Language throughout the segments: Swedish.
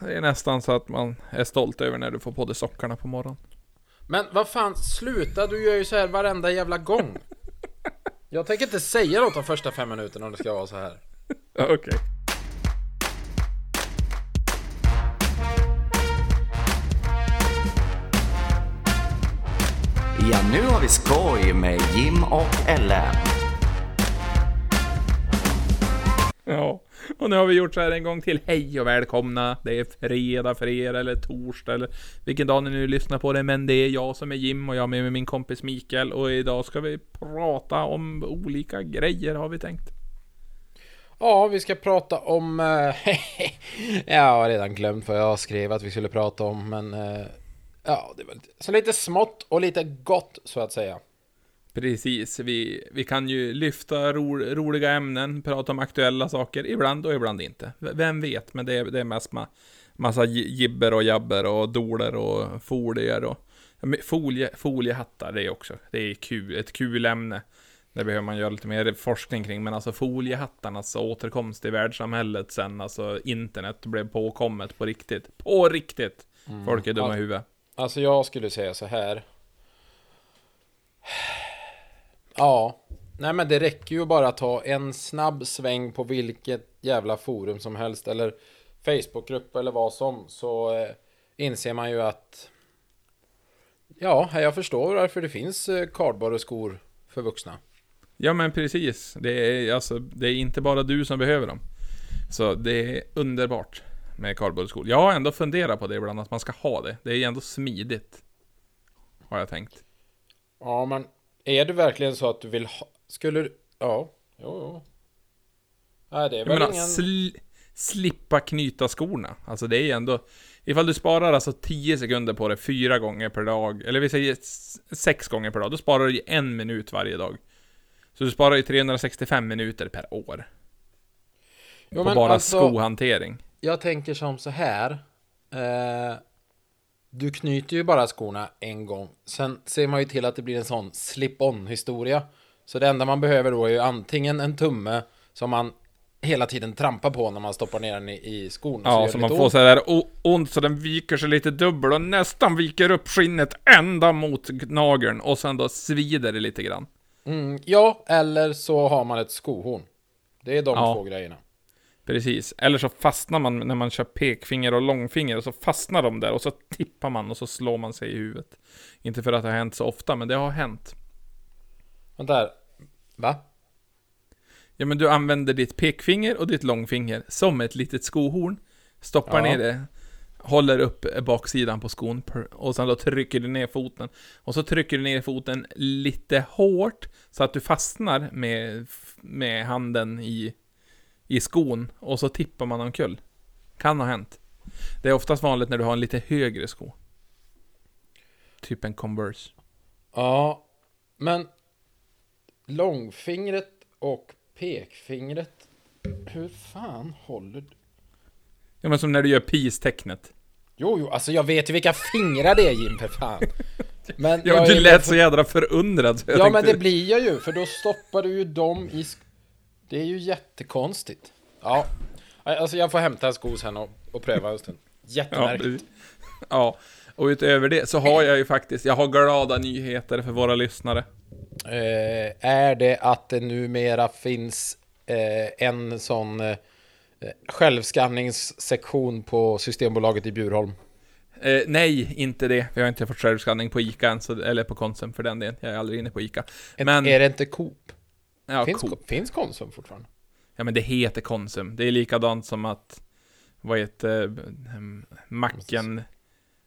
Det är nästan så att man är stolt över när du får på dig sockarna på morgonen. Men vad fan, sluta! Du gör ju så här varenda jävla gång. Jag tänker inte säga något de första fem minuterna om det ska vara så här. Okej. Ja, nu har vi skoj med Jim och Ellen. Ja, och nu har vi gjort så här en gång till. Hej och välkomna. Det är fredag för er, eller torsdag, eller vilken dag ni nu lyssnar på det. Men det är jag som är Jim och jag är med min kompis Mikael. Och idag ska vi prata om olika grejer har vi tänkt. Ja, vi ska prata om... Eh, jag har redan glömt vad jag skrev att vi skulle prata om, men... Eh, ja, det var lite, så lite smått och lite gott, så att säga. Precis, vi, vi kan ju lyfta ro, roliga ämnen, prata om aktuella saker, ibland och ibland inte. Vem vet, men det är, det är mest ma, massa jibber och jabber och doler och folier och folie, foliehattar, det är också, det är kul, ett kul ämne. Det behöver man göra lite mer forskning kring, men alltså foliehattarnas återkomst i världssamhället sen, alltså internet blev påkommet på riktigt. På riktigt! Folk är dumma i huvudet. Alltså, jag skulle säga så här. Ja, nej men det räcker ju bara att ta en snabb sväng på vilket jävla forum som helst eller Facebookgrupp eller vad som så eh, inser man ju att Ja, jag förstår varför det finns eh, kardborre skor för vuxna. Ja men precis. Det är, alltså, det är inte bara du som behöver dem. Så det är underbart med kardborreskor. Jag har ändå funderat på det ibland, att man ska ha det. Det är ändå smidigt. Har jag tänkt. Ja, men är det verkligen så att du vill ha... Skulle du... Ja, jo, jo. Nej, det är Jag väl menar, ingen... sl slippa knyta skorna. Alltså det är ändå... Ifall du sparar alltså 10 sekunder på det fyra gånger per dag, eller vi säger s- sex gånger per dag, då sparar du ju en minut varje dag. Så du sparar ju 365 minuter per år. Jo, på bara alltså- skohantering. Jag tänker som så här. Eh, du knyter ju bara skorna en gång. Sen ser man ju till att det blir en sån slip-on historia. Så det enda man behöver då är ju antingen en tumme som man hela tiden trampar på när man stoppar ner den i, i skon. Ja, så det man får ont. så där o- ont så den viker sig lite dubbel och nästan viker upp skinnet ända mot nageln och sen då svider det lite grann. Mm, ja, eller så har man ett skohorn. Det är de Ja. två grejerna. Precis. Eller så fastnar man när man kör pekfinger och långfinger och så fastnar de där och så tippar man och så slår man sig i huvudet. Inte för att det har hänt så ofta, men det har hänt. Vänta här. Va? Ja, men du använder ditt pekfinger och ditt långfinger som ett litet skohorn. Stoppar Ja. ner det, håller upp baksidan på skon och sen då trycker du ner foten. Och så trycker du ner foten lite hårt så att du fastnar med, med handen i, i skon och så tippar man omkull. Kan ha hänt. Det är oftast vanligt när du har en lite högre sko. Typ en Converse. Ja, men långfingret och pekfingret. Hur fan håller du? Ja men som när du gör peace-tecknet. Jo, jo, alltså jag vet ju vilka fingrar det är Jim för fan. Men Ja, du lät så jädra förundrad så Ja, tänkte... men det blir jag ju, för då stoppar du ju dem i... sk- Det är ju jättekonstigt. Ja, alltså jag får hämta en sko sen och, och pröva en stund. Ja, Jättemärkligt. det- ja, och utöver det så har jag ju faktiskt, jag har glada nyheter för våra lyssnare. Eh, är det att det numera finns eh, en sån eh, självskanningssektion på Systembolaget i Bjurholm? Eh, nej, inte det. Vi har inte fått självskanning på Ica än, så, eller på Konsum för den delen. Jag är aldrig inne på Ica. Men, Är det inte Coop? Ja, finns, cool. finns Konsum fortfarande? ja, men det heter Konsum. Det är likadant som att, vad heter eh, macken,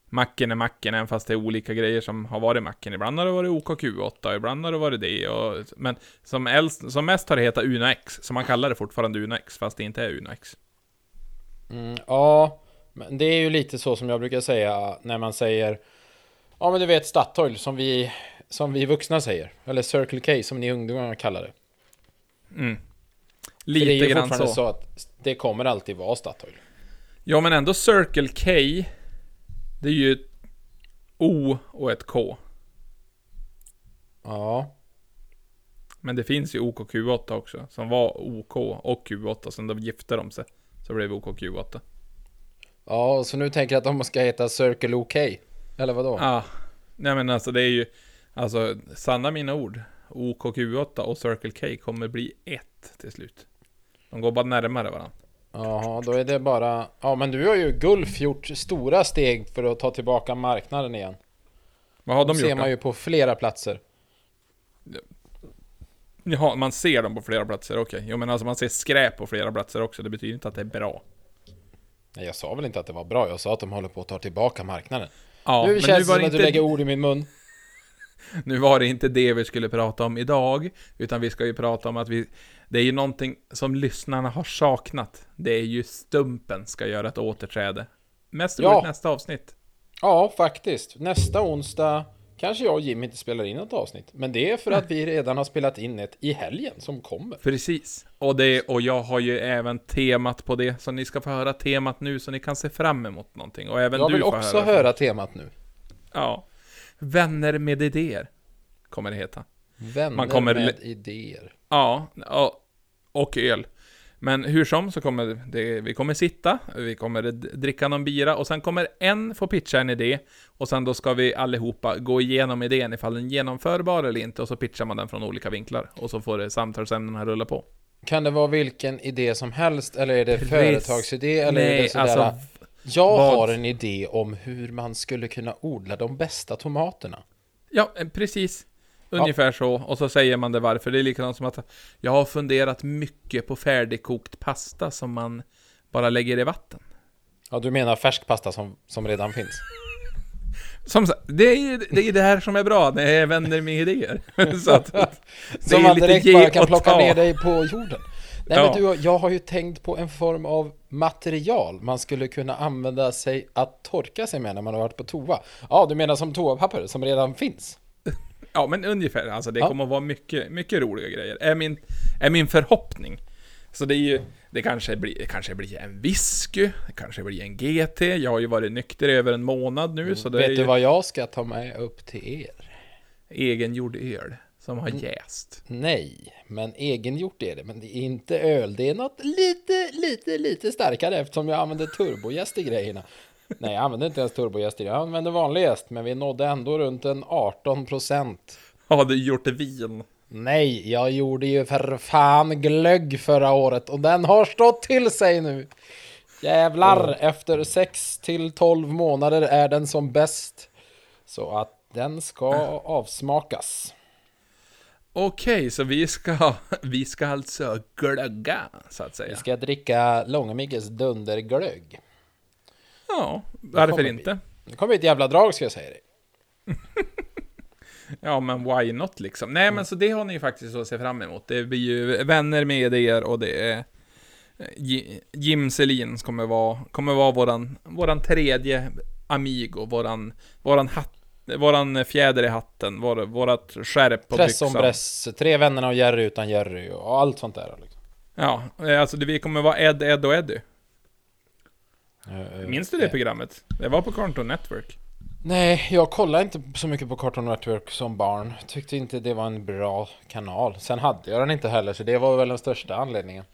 macken är macken, även fast det är olika grejer som har varit macken. Ibland har det varit OKQ8, ibland har det varit det. Och, men som, äldst, som mest har det hetat Uno X, så man kallar det fortfarande Uno X, fast det inte är Uno X. Mm, ja, men det är ju lite så som jag brukar säga när man säger Ja men du vet Statoil som vi, som vi vuxna säger Eller Circle K som ni ungdomar kallar det Mm. För det är Lite ju grann så. så att det kommer alltid vara Statoil Ja, men ändå Circle K. Det är ju ett O och ett K. Ja Men det finns ju OKQ8 också, som var OK och Q8, sen då gifte de sig. Så blev det OKQ8. Ja, så nu tänker jag att de ska heta Circle OK. Eller vadå? Ja, nej men alltså det är ju, alltså sanna mina ord. OKQ8 och Circle K kommer bli ett till slut. De går bara närmare varandra. Jaha, då är det bara... Ja, men du har ju Gulf gjort stora steg för att ta tillbaka marknaden igen. Vad har De de ser gjort man då? ju på flera platser. Jaha, man ser dem på flera platser, okej. Jo men alltså man ser skräp på flera platser också, det betyder inte att det är bra. Nej, jag sa väl inte att det var bra, jag sa att de håller på att ta tillbaka marknaden. Ja, nu känns det som det att du inte, lägger ord i min mun. Nu var det inte det vi skulle prata om idag, utan vi ska ju prata om att vi, det är ju någonting som lyssnarna har saknat. Det är ju Stumpen ska göra ett återträde. Mest Ja. roligt nästa avsnitt. Ja, faktiskt. Nästa onsdag kanske jag och Jim inte spelar in ett avsnitt. Men det är för att vi redan har spelat in ett i helgen som kommer. Precis. Och, det, och jag har ju även temat på det, så ni ska få höra temat nu så ni kan se fram emot någonting. Och även Jag du vill får också höra. höra temat nu. Ja. Vänner med idéer, kommer det heta. Vänner Man kommer med idéer. Ja, och öl. Men hur som så kommer det, vi kommer sitta, vi kommer dricka någon bira och sen kommer en få pitcha en idé och sen då ska vi allihopa gå igenom idén ifall den är genomförbar eller inte och så pitchar man den från olika vinklar och så får samtalsämnena rulla på. Kan det vara vilken idé som helst eller är det Precis. företagsidé eller är det Nej, sådär? alltså jag vad- har en idé om hur man skulle kunna odla de bästa tomaterna. Ja, eh, precis. Ungefär så. Och så säger man det varför. Det är likadant som att jag har funderat mycket på färdigkokt pasta som man bara lägger i vatten. Ja, du menar färsk pasta som, som redan finns? Som sagt, det är ju det, är det här som är bra, det är vänner med idéer. så att, det Som man direkt bara kan plocka ner dig på jorden. Nej Ja. men du, jag har ju tänkt på en form av material man skulle kunna använda sig att torka sig med när man har varit på toa. Ja, du menar som toapapper som redan finns? Ja, men ungefär. Alltså det Ja. kommer att vara mycket, mycket roliga grejer. Är min, är min förhoppning. Så det är ju, det kanske blir, det kanske blir en whisky, det kanske blir en GT. Jag har ju varit nykter i över en månad nu, så det är Vet du ju vad jag ska ta med upp till er? egengjord öl som Mm. har jäst. Nej, men egengjort är det. Men det är inte öl. Det är något lite, lite, lite starkare eftersom jag använder turbojäst i grejerna. Nej, jag använder inte ens turbojäst i det. Jag använder vanlig jäst, men vi nådde ändå runt en 18 procent. Har du gjort vin? Nej, jag gjorde ju för fan glögg förra året och den har stått till sig nu. Jävlar, efter 6 till 12 månader är den som bäst. Så att den ska avsmakas. Okej, så vi ska, vi ska alltså glögga, så att säga. Vi ska dricka Långemigges dunderglögg. Ja, varför inte? Det kommer ett jävla drag ska jag säga dig. Ja, men why not liksom? Nej, men så det har ni ju faktiskt att se fram emot. Det blir ju vänner med er och det är eh, Ji- Jim Selin kommer vara, kommer vara våran, våran tredje amigo, våran, våran hatt, våran fjäder i hatten, vår, vårat skärp på Press om byxan. press, tre vännerna och Jerry utan Jerry och allt sånt där. Liksom. Ja, eh, alltså det, vi kommer vara Ed, Ed och Eddie. Eh, Minns du det eh, programmet? Det var på Cartoon Network. Nej, jag kollade inte så mycket på Cartoon Network som barn. Tyckte inte det var en bra kanal. Sen hade jag den inte heller, så det var väl den största anledningen.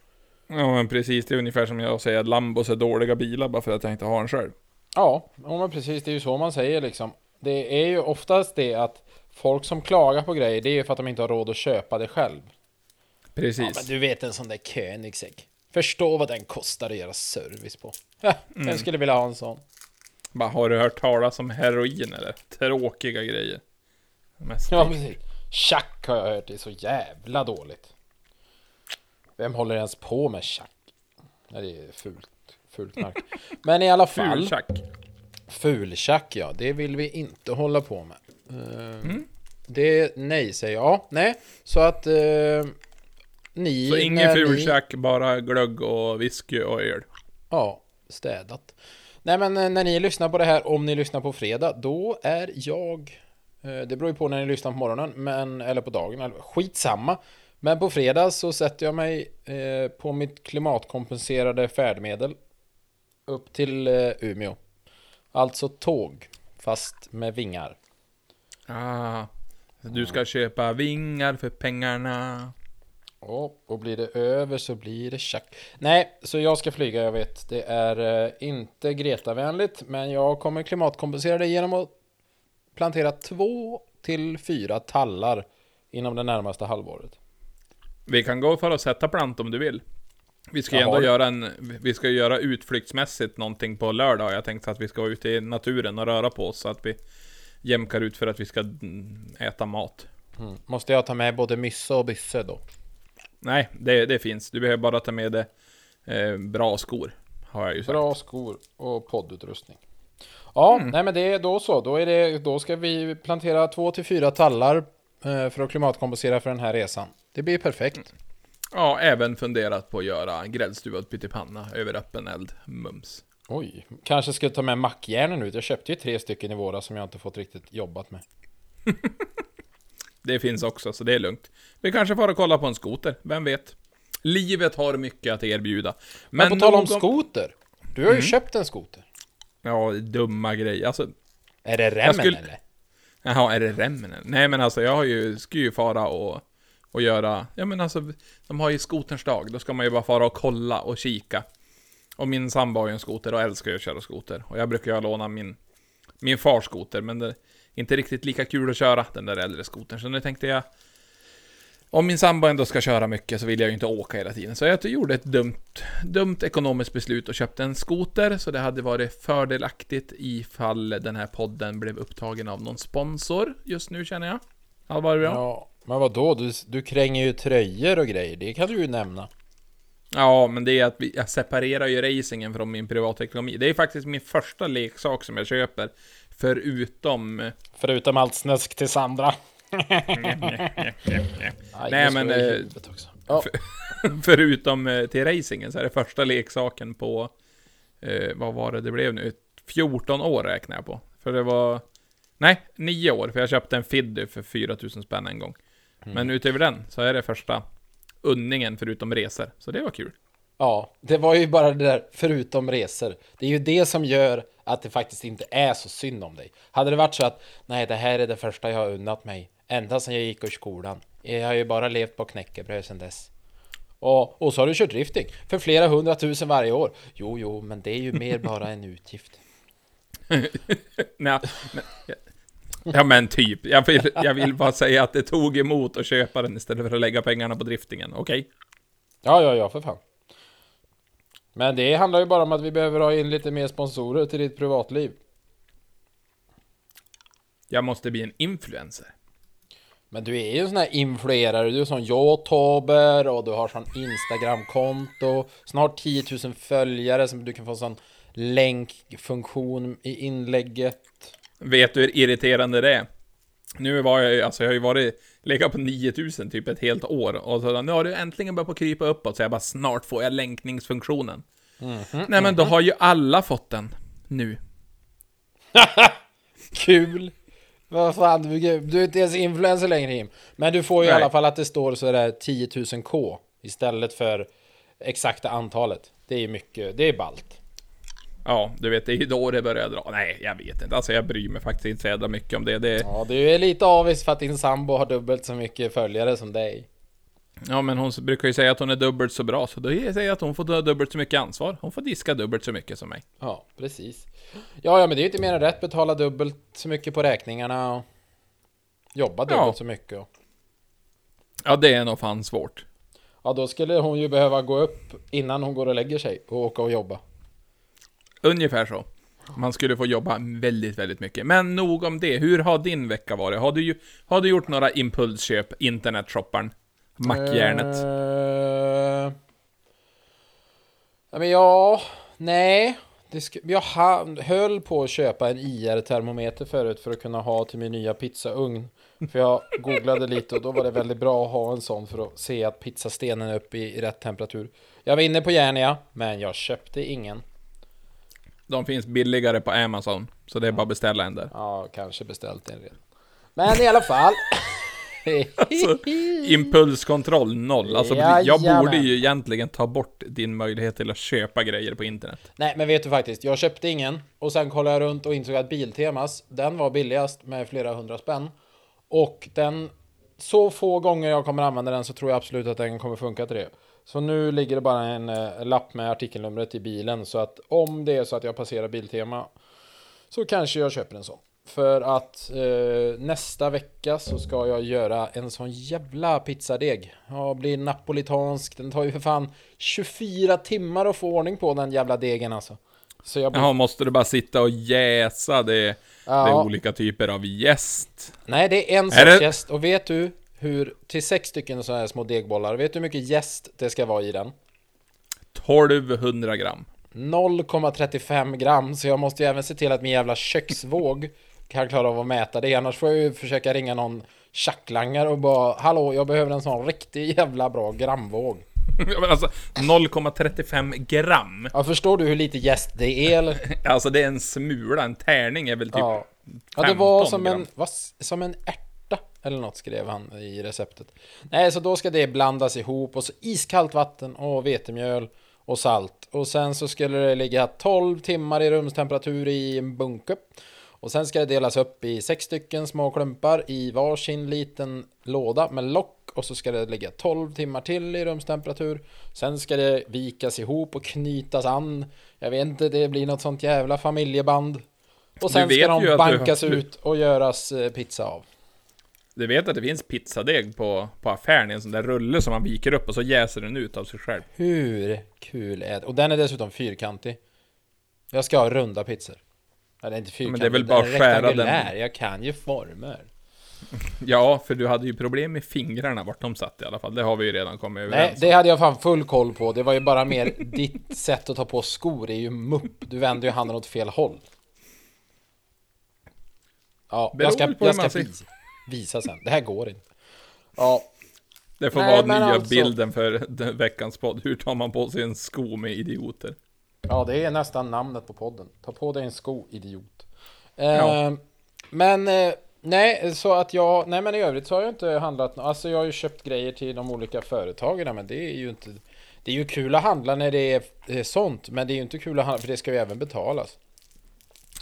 Ja, men precis. Det är ungefär som jag säger att Lambos är dåliga bilar bara för att jag inte har en själv. Ja, ja men precis. Det är ju så man säger liksom. Det är ju oftast det att folk som klagar på grejer, det är ju för att de inte har råd att köpa det själv. Precis. Ja, men du vet en sån där Koenigsegg. Förstå vad den kostar att göra service på. Vem skulle vilja ha en sån? Bara, har du hört talas om heroin eller? Tråkiga grejer. Mest Ja, precis. Tjack har jag hört, det är så jävla dåligt. Vem håller ens på med tjack? Nej, det är fult. Fult knark. Men i alla fall. fultjack. Fultjack, ja. Det vill vi inte hålla på med. Eh, Mm. Det, nej, säger jag. Ja, nej. Så att eh, ni... Så ingen när ni- fultjack, bara glögg och whisky och öl. Ja, städat. Nej men eh, när ni lyssnar på det här, om ni lyssnar på fredag, då är jag... Det beror ju på när ni lyssnar på morgonen, men, eller på dagen, eller skitsamma. Men på fredag så sätter jag mig eh, på mitt klimatkompenserade färdmedel upp till eh, Umeå. Alltså tåg, fast med vingar. Ah, du ska köpa vingar för pengarna. Och, och blir det över så blir det tjack. Nej, så jag ska flyga, jag vet. Det är eh, inte Greta-vänligt, men jag kommer klimatkompensera det genom att plantera två till fyra tallar inom det närmaste halvåret. Vi kan gå för att sätta plant om du vill. Vi ska ju ändå göra en, vi ska göra utflyktsmässigt någonting på lördag. Jag tänkte att vi ska vara ute i naturen och röra på oss så att vi jämkar ut för att vi ska mm, äta mat. Mm. Måste jag ta med både myssa och bysse då? Nej, det, det finns. Du behöver bara ta med dig eh, bra skor. Har jag ju sagt. Bra skor och poddutrustning. Ja, Mm. nej men det är då så. Då, är det, då ska vi plantera två till fyra tallar eh, för att klimatkompensera för den här resan. Det blir perfekt. Ja, även funderat på att göra gräddstuvad pyttipanna över öppen eld. Mums. Oj, kanske ska ta med mackjärnen ut. Jag köpte ju tre stycken i våras som jag inte fått riktigt jobbat med. Det finns också, så det är lugnt. Vi kanske får kolla på en skoter, vem vet? Livet har mycket att erbjuda. Men, på tal om skoter. Du har ju Mm. köpt en skoter. Ja, dumma grejer. Alltså, Är det remmen skulle- eller? Jaha, är det remmen? Nej men alltså jag har ju, ska ju fara och, och göra, ja men alltså, de har ju skoterns dag, då ska man ju bara fara och kolla och kika. Och min sambo har ju en skoter och älskar ju att köra skoter. Och jag brukar ju låna min, min fars skoter, men det är inte riktigt lika kul att köra den där äldre skotern. Så nu tänkte jag, om min sambo ändå ska köra mycket så vill jag ju inte åka hela tiden. Så jag gjorde ett dumt, dumt ekonomiskt beslut och köpte en skoter. Så det hade varit fördelaktigt ifall den här podden blev upptagen av någon sponsor just nu känner jag. Allvar bra? Ja. Men vad då? Du, du kränger ju tröjor och grejer. Det kan du ju nämna. ja, men det är att jag separerar ju racingen från min privatekonomi. Det är faktiskt min första leksak som jag köper. Förutom... eh, Förutom allt snusk till Sandra. Nej, men, jag i eh, huvudet också. Ja, Förutom eh, till racingen så är det första leksaken på, eh, vad var det det blev nu? 14 år räknar jag på. För det var, nej, 9 år, för jag köpte en Fiddy för 4000 spänn en gång. Men utöver den så är det första unningen förutom resor, så det var kul. ja, det var ju bara det där förutom resor. Det är ju det som gör att det faktiskt inte är så synd om dig. Hade det varit så att nej, det här är det första jag har unnat mig ända sedan jag gick ur skolan. Jag har ju bara levt på knäckebröd sedan dess. Och, och så har du kört drifting för flera hundratusen varje år. Jo, jo, men det är ju mer bara en utgift. Nej, men, ja men typ, jag vill, jag vill bara säga att det tog emot att köpa den istället för att lägga pengarna på driftingen, okej? Ja, ja, ja, för fan. Men det handlar ju bara om att vi behöver ha in lite mer sponsorer till ditt privatliv. Jag måste bli en influencer. Men du är ju en sån här influerare, du är sån youtuber och du har sån instagramkonto Snart 10 000 följare som du kan få sån länkfunktion i inlägget Vet du hur irriterande det är? Nu var jag ju, alltså jag har ju varit, legat på 9000 typ ett helt år och så nu har du äntligen börjat på krypa uppåt så jag bara snart får jag länkningsfunktionen. Nej men då har ju alla fått den nu. Kul! Vad fan, du, du är inte ens influencer längre Jim Men du får ju i Nej. alla fall att det står sådär 10 000 K Istället för exakta antalet Det är mycket, det är ballt Ja, du vet det är ju då det börjar dra. Nej, jag vet inte. Alltså jag bryr mig faktiskt inte så jävla mycket om det. det Ja, du är lite avis för att din sambo har dubbelt så mycket följare som dig ja men hon brukar ju säga att hon är dubbelt så bra, så då säger jag att hon får ta dubbelt så mycket ansvar. Hon får diska dubbelt så mycket som mig. Ja, precis. Ja, ja, men det är ju inte mer än rätt. Betala dubbelt så mycket på räkningarna och jobba dubbelt Ja. så mycket. Och... Ja, det är nog fan svårt. Ja, då skulle hon ju behöva gå upp innan hon går och lägger sig och åka och jobba. Ungefär så. Man skulle få jobba väldigt, väldigt mycket. Men nog om det. Hur har din vecka varit? Har du, ju, har du gjort några impulsköp? Internetshopparen? Mackjärnet? Uh... Eh, ja, men ja, nej. Det jag höll på att köpa en IR-termometer förut för att kunna ha till min nya pizzaugn. För jag googlade lite och då var det väldigt bra att ha en sån för att se att pizzastenen är uppe i rätt temperatur. Jag var inne på Järnia, men jag köpte ingen. De finns billigare på Amazon. Så det är bara att beställa en där. Ja, kanske beställt en redan. Men i alla fall. Alltså, impulskontroll noll. Alltså, jag borde ju egentligen ta bort din möjlighet till att köpa grejer på internet. Nej, men vet du faktiskt, jag köpte ingen och sen kollade jag runt och insåg att Biltemas, den var billigast med flera hundra spänn. Och den så få gånger jag kommer använda den så tror jag absolut att den kommer funka till det. Så nu ligger det bara en eh, lapp med artikelnumret i bilen så att om det är så att jag passerar Biltema så kanske jag köper en sån. För att eh, nästa vecka så ska jag göra en sån jävla pizzadeg. Ja, blir napolitansk. Den tar ju för fan 24 timmar att få ordning på den jävla degen alltså. Så jag blir... Jaha, måste du bara sitta och jäsa det, det Ja. är olika typer av jäst? Nej, det är en sorts det- jäst. Och vet du hur, till sex stycken sådana här små degbollar, vet du hur mycket jäst det ska vara i den? 1200 gram. 0,35 gram, så jag måste ju även se till att min jävla köksvåg kan klara av att mäta det. Annars får jag ju försöka ringa någon tjacklangare och bara Hallå, jag behöver en sån riktig jävla bra gramvåg. Ja, alltså 0,35 gram. Ja, förstår du hur lite jäst det är eller? Alltså det är en smula, en tärning är väl typ... Ja. ja, det var 15 som gram. en, vad, som en ärta eller något skrev han i receptet. Nej, så då ska det blandas ihop och så iskallt vatten och vetemjöl och salt. Och sen så skulle det ligga 12 timmar i rumstemperatur i en bunke. Och sen ska det delas upp i sex stycken små klumpar i varsin liten låda med lock. Och så ska det ligga 12 timmar till i rumstemperatur. Sen ska det vikas ihop och knytas an. Jag vet inte, det blir något sånt jävla familjeband. Och sen ska de bankas du- ut och göras eh, pizza av. Du vet att det finns pizzadeg på, på affären i en sån där rulle som man viker upp och så jäser den ut av sig själv. Hur kul är det? Och den är dessutom fyrkantig. Jag ska ha runda pizzor. Det är inte fyrkantig, men det är väl bara den är skära den. Jag kan ju former. Ja, för du hade ju problem med fingrarna vart de satt i alla fall. Det har vi ju redan kommit Nej, överens om. det hade jag fan full koll på. Det var ju bara mer ditt sätt att ta på skor är ju mupp. Du vänder ju handen åt fel håll. Ja, Beror jag ska, jag ska ser- visa, sen. Det här går inte. Ja, Det får Nej, vara nya alltså- bilden för den veckans podd. Hur tar man på sig en sko med idioter? Ja, det är nästan namnet på podden. Ta på dig en sko, idiot. Eh, Ja. Men, eh, nej, så att jag, nej men i övrigt så har jag inte handlat, alltså jag har ju köpt grejer till de olika företagen, men det är ju inte, det är ju kul att handla när det är, eh, sånt, men det är ju inte kul att handla, för det ska ju även betalas.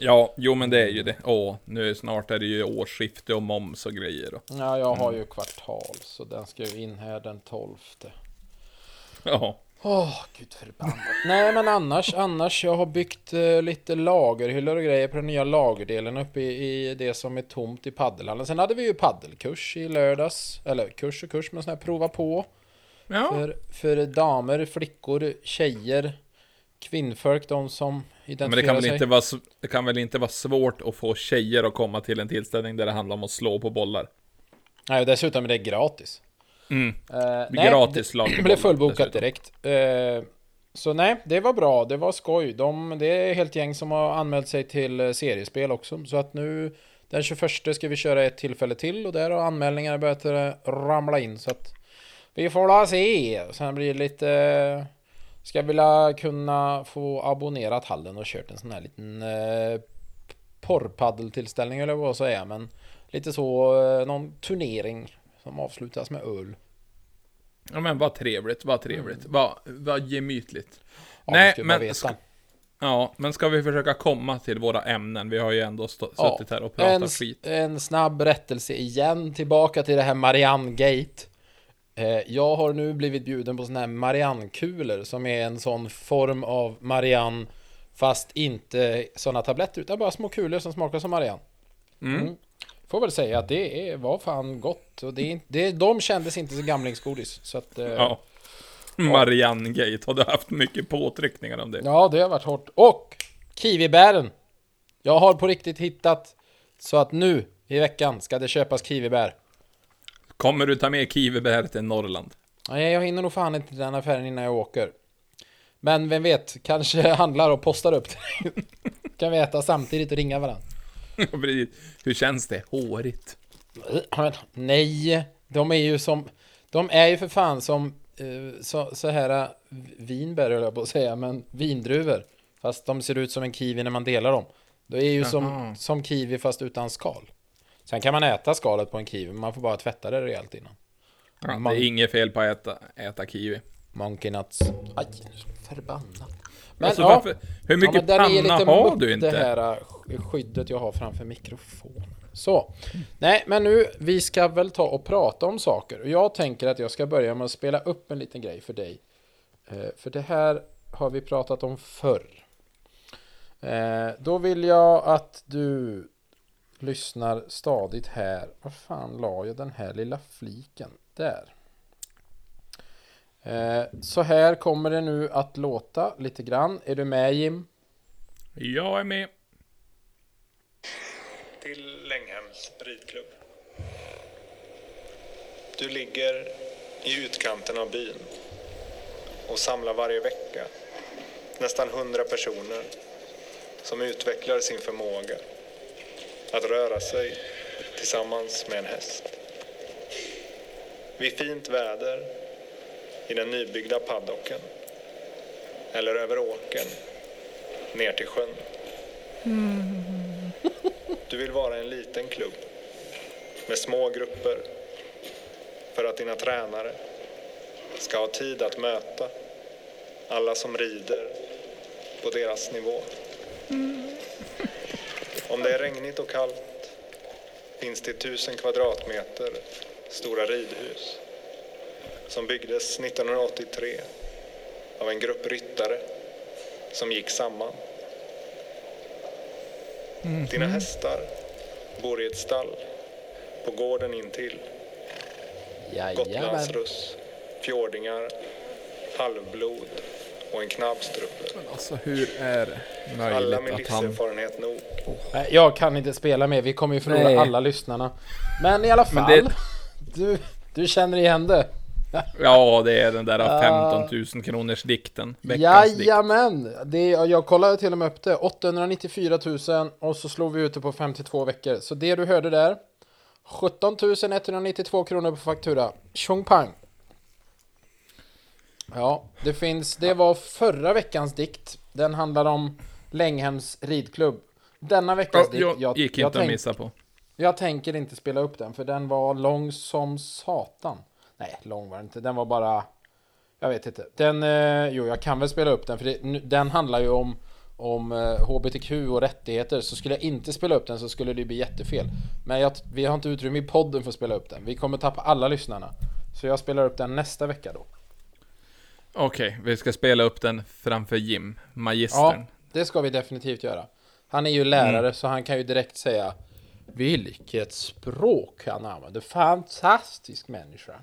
Ja, jo men det är ju det. Åh, nu snart är det ju årsskifte och moms och grejer. Och, Ja, jag har ju kvartal, så den ska ju in här den 12. ja. Åh, gud förbannat. Nej, men annars, annars, jag har byggt eh, lite lagerhyllor och grejer på den nya lagerdelen uppe i, i det som är tomt i paddelhallen. Sen hade vi ju paddelkurs i lördags, eller kurs och kurs, men sån här prova på. Ja, För, för damer, flickor, tjejer, kvinnfolk, de som men det identifierar kan, väl sig. inte vara, det kan väl inte vara svårt att få tjejer att komma till en tillställning där det handlar om att slå på bollar? Nej, och dessutom är det gratis. Mm. Eh, Gratis slag på Det blev fullbokat dessutom. direkt. Eh, så nej, det var bra. Det var skoj. De, det är helt gäng som har anmält sig till eh, seriespel också. Så att nu den 21 ska vi köra ett tillfälle till och där har anmälningar börjat ramla in. Så att vi får la se. Sen blir det lite... Ska vilja kunna få abonnerat hallen och kört en sån här liten eh, porrpaddeltillställning eller vad säger jag. Men lite så, eh, någon turnering som avslutas med öl. Ja men vad trevligt, vad trevligt. Vad, vad gemytligt. Ja, Nej, men Ja, men ska vi försöka komma till våra ämnen? Vi har ju ändå stå, Ja, suttit här och pratat en, skit. en snabb rättelse igen, tillbaka till det här Marianne Gate. Eh, jag har nu blivit bjuden på såna här Marianne-kulor som är en sån form av Marianne fast inte såna tabletter utan bara små kulor som smakar som Marianne. Mm. Får väl säga att det är, var fan gott och det, det, de kändes inte så gamlingsgodis. Så att, eh, Ja. Marianne Gate, har du haft mycket påtryckningar om det? Ja, det har varit hårt. Och kiwibären. Jag har på riktigt hittat så att nu i veckan ska det köpas kiwibär. Kommer du ta med kiwibär till Norrland? Nej, jag hinner nog fan inte till den affären innan jag åker. Men vem vet, kanske handlar och postar upp det. kan vi äta samtidigt och ringa varandra. Hur känns det? Hårigt. Nej, de är ju som... De är ju för fan som eh, så, så här eh, vinbär höll jag på att säga, men vindruvor. Fast de ser ut som en kiwi när man delar dem. Det är ju som, som kiwi fast utan skal. Sen kan man äta skalet på en kiwi, men man får bara tvätta det rejält innan. Ja, Man- Det är inget fel på att äta, äta kiwi. Monkey nuts. Aj, förbannat. Men alltså, ja, varför, hur ja, mycket är panna lite har du inte? Det här eh, skyddet jag har framför mikrofonen. Så. Nej, men nu, vi ska väl ta och prata om saker. Och jag tänker att jag ska börja med att spela upp en liten grej för dig. Eh, för det här har vi pratat om förr. Eh, då vill jag att du lyssnar stadigt här. Var fan la jag den här lilla fliken? Där. Eh, så här kommer det nu att låta lite grann. Är du med Jim? Jag är med. till Länghems ridklubb. Du ligger i utkanten av byn och samlar varje vecka nästan hundra personer som utvecklar sin förmåga att röra sig tillsammans med en häst. Vid fint väder i den nybyggda paddocken eller över åkern ner till sjön. Du vill vara en liten klubb med små grupper för att dina tränare ska ha tid att möta alla som rider på deras nivå. Om det är regnigt och kallt finns det tusen kvadratmeter stora ridhus som byggdes 1983 av en grupp ryttare som gick samman. Dina hästar bor i ett stall på gården intill. Jajamän. Gotlandsruss, fjordingar, halvblod och en knabbstrupe. Alltså hur är det Alla med möjligt att han... nog. Nej, Jag kan inte spela med, vi kommer ju förlora Nej. alla lyssnarna. Men i alla fall, det- du, du känner igen det? Ja, det är den där Ah. 15 000 kronors dikten. Veckans dikt. Jajamän! Det, jag kollade till och med upp det. 894 000 och så slog vi ut det på 52 veckor. Så det du hörde där, 17 192 kronor på faktura. Tjong pang! Ja, det finns, det var förra veckans dikt. Den handlar om Länghems ridklubb. Denna veckans dikt, jag gick inte att tänk- missa på. jag tänker inte spela upp den för den var lång som satan. Nej, lång var den inte. Den var bara... Jag vet inte. Den... Eh, jo, jag kan väl spela upp den för det, den handlar ju om om eh, HBTQ och rättigheter så skulle jag inte spela upp den så skulle det bli jättefel. Men jag, vi har inte utrymme i podden för att spela upp den. Vi kommer tappa alla lyssnarna. Så jag spelar upp den nästa vecka då. Okej, vi ska spela upp den framför Jim, Ja, magistern. det ska vi definitivt göra. Han är ju lärare så han kan ju direkt säga Vilket språk han använder. Fantastisk människa.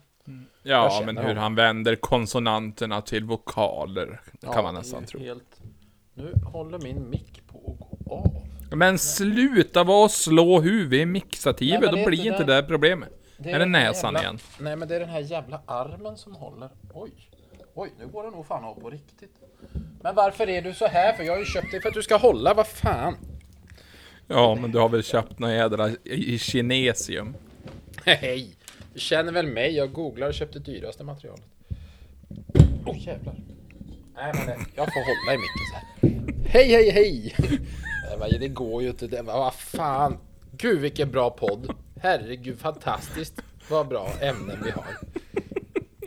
jag Ja, men hur honom. han vänder konsonanterna till vokaler. Det kan man det är nästan tro. Helt... Nu håller min mick på att gå av. Men sluta vara och slå huvudet i mixativet, det då är blir inte det. det problemet. är det den här näsan jävla... igen? Nej, men det är den här jävla armen som håller. Oj. Oj, nu går det nog fan av på riktigt. Men varför är du så här? För jag har ju köpt dig för att du ska hålla, vad fan? Ja, men du har väl köpt några jädra i kinesium? Hej! Du känner väl mig? Jag googlar och köpte dyraste materialet. Oj oh, jävlar. Nej men det, jag får hålla i micken så här. Hej hej hej! Nej, det går ju inte. Det, vad fan. Gud vilken bra podd. Herregud fantastiskt. Vad bra ämnen vi har.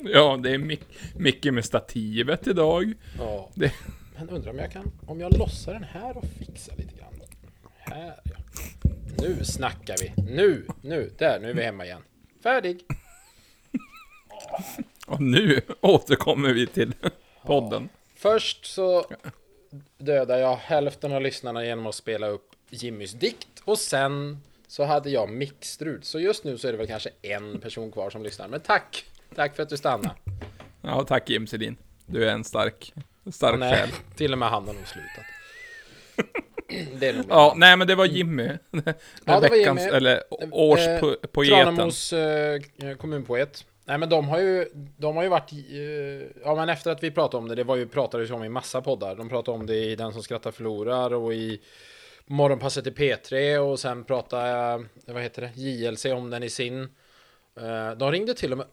Ja, det är Mic- Micke med stativet idag. Ja. Det, Men undrar om jag kan, om jag lossar den här och fixar lite grann. Här ja. Nu snackar vi. Nu, nu, där, nu är vi hemma igen. Färdig. och nu återkommer vi till podden. Först så dödade jag hälften av lyssnarna genom att spela upp Jimmys dikt och sen så hade jag mixstrul. Så just nu så är det väl kanske en person kvar som lyssnar. Men tack! Tack för att du stannade. Ja, tack Jim Sedin. Du är en stark, stark Nej, själ. till och med han har nog slutat. Det är nog Ja, nej men det var Jimmy. Det Ja, det var veckans, Jimmy. eller Eh, årspoeten. Tranemos eh, kommunpoet. Nej men de har ju, de har ju varit, eh, ja men efter att vi pratade om det, det var ju, pratades ju om i massa poddar. De pratade om det i Den som skrattar förlorar och i Morgonpasset i P3 och sen pratade, eh, vad heter det, JLC om den i sin. Eh, de ringde till och med